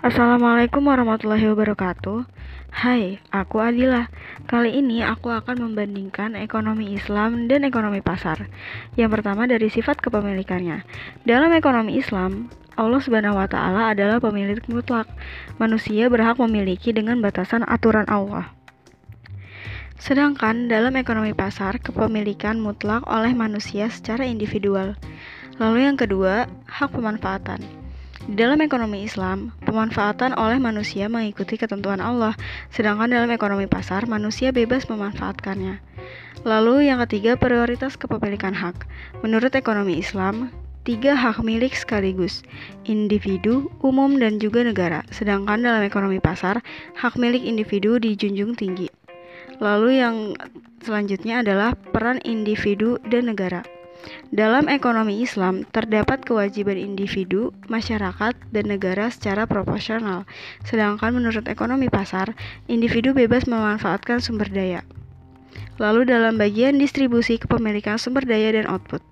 Assalamualaikum warahmatullahi wabarakatuh. Hai, aku Adila. Kali ini aku akan membandingkan ekonomi Islam dan ekonomi pasar. Yang pertama dari sifat kepemilikannya. Dalam ekonomi Islam, Allah Subhanahu wa taala adalah pemilik mutlak. Manusia berhak memiliki dengan batasan aturan Allah. Sedangkan dalam ekonomi pasar, kepemilikan mutlak oleh manusia secara individual. Lalu yang kedua, hak pemanfaatan. Di dalam ekonomi Islam, pemanfaatan oleh manusia mengikuti ketentuan Allah, sedangkan dalam ekonomi pasar, manusia bebas memanfaatkannya. Lalu yang ketiga, prioritas kepemilikan hak. Menurut ekonomi Islam, tiga hak milik sekaligus, individu, umum, dan juga negara. Sedangkan dalam ekonomi pasar, hak milik individu dijunjung tinggi. Lalu yang selanjutnya adalah peran individu dan negara. Dalam ekonomi Islam, terdapat kewajiban individu, masyarakat, dan negara secara proporsional. Sedangkan menurut ekonomi pasar, individu bebas memanfaatkan sumber daya. Lalu dalam bagian distribusi kepemilikan sumber daya dan output.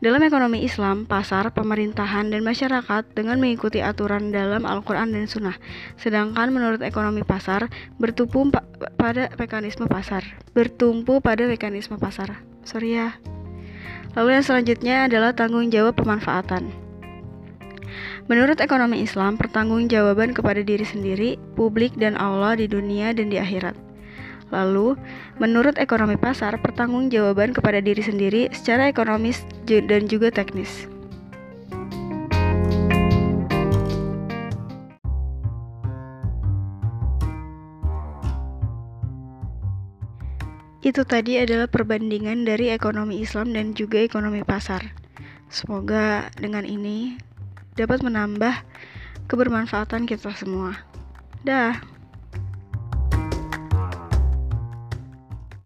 Dalam ekonomi Islam, pasar, pemerintahan, dan masyarakat dengan mengikuti aturan dalam Al-Quran dan Sunnah. Sedangkan menurut ekonomi pasar, bertumpu pa pada mekanisme pasar. Bertumpu pada mekanisme pasar. Sorry ya. Lalu yang selanjutnya adalah tanggung jawab pemanfaatan. Menurut ekonomi Islam, pertanggungjawaban kepada diri sendiri, publik, dan Allah di dunia dan di akhirat. Lalu, menurut ekonomi pasar, pertanggungjawaban kepada diri sendiri secara ekonomis dan juga teknis. Itu tadi adalah perbandingan dari ekonomi Islam dan juga ekonomi pasar. Semoga dengan ini dapat menambah kebermanfaatan kita semua. Dah.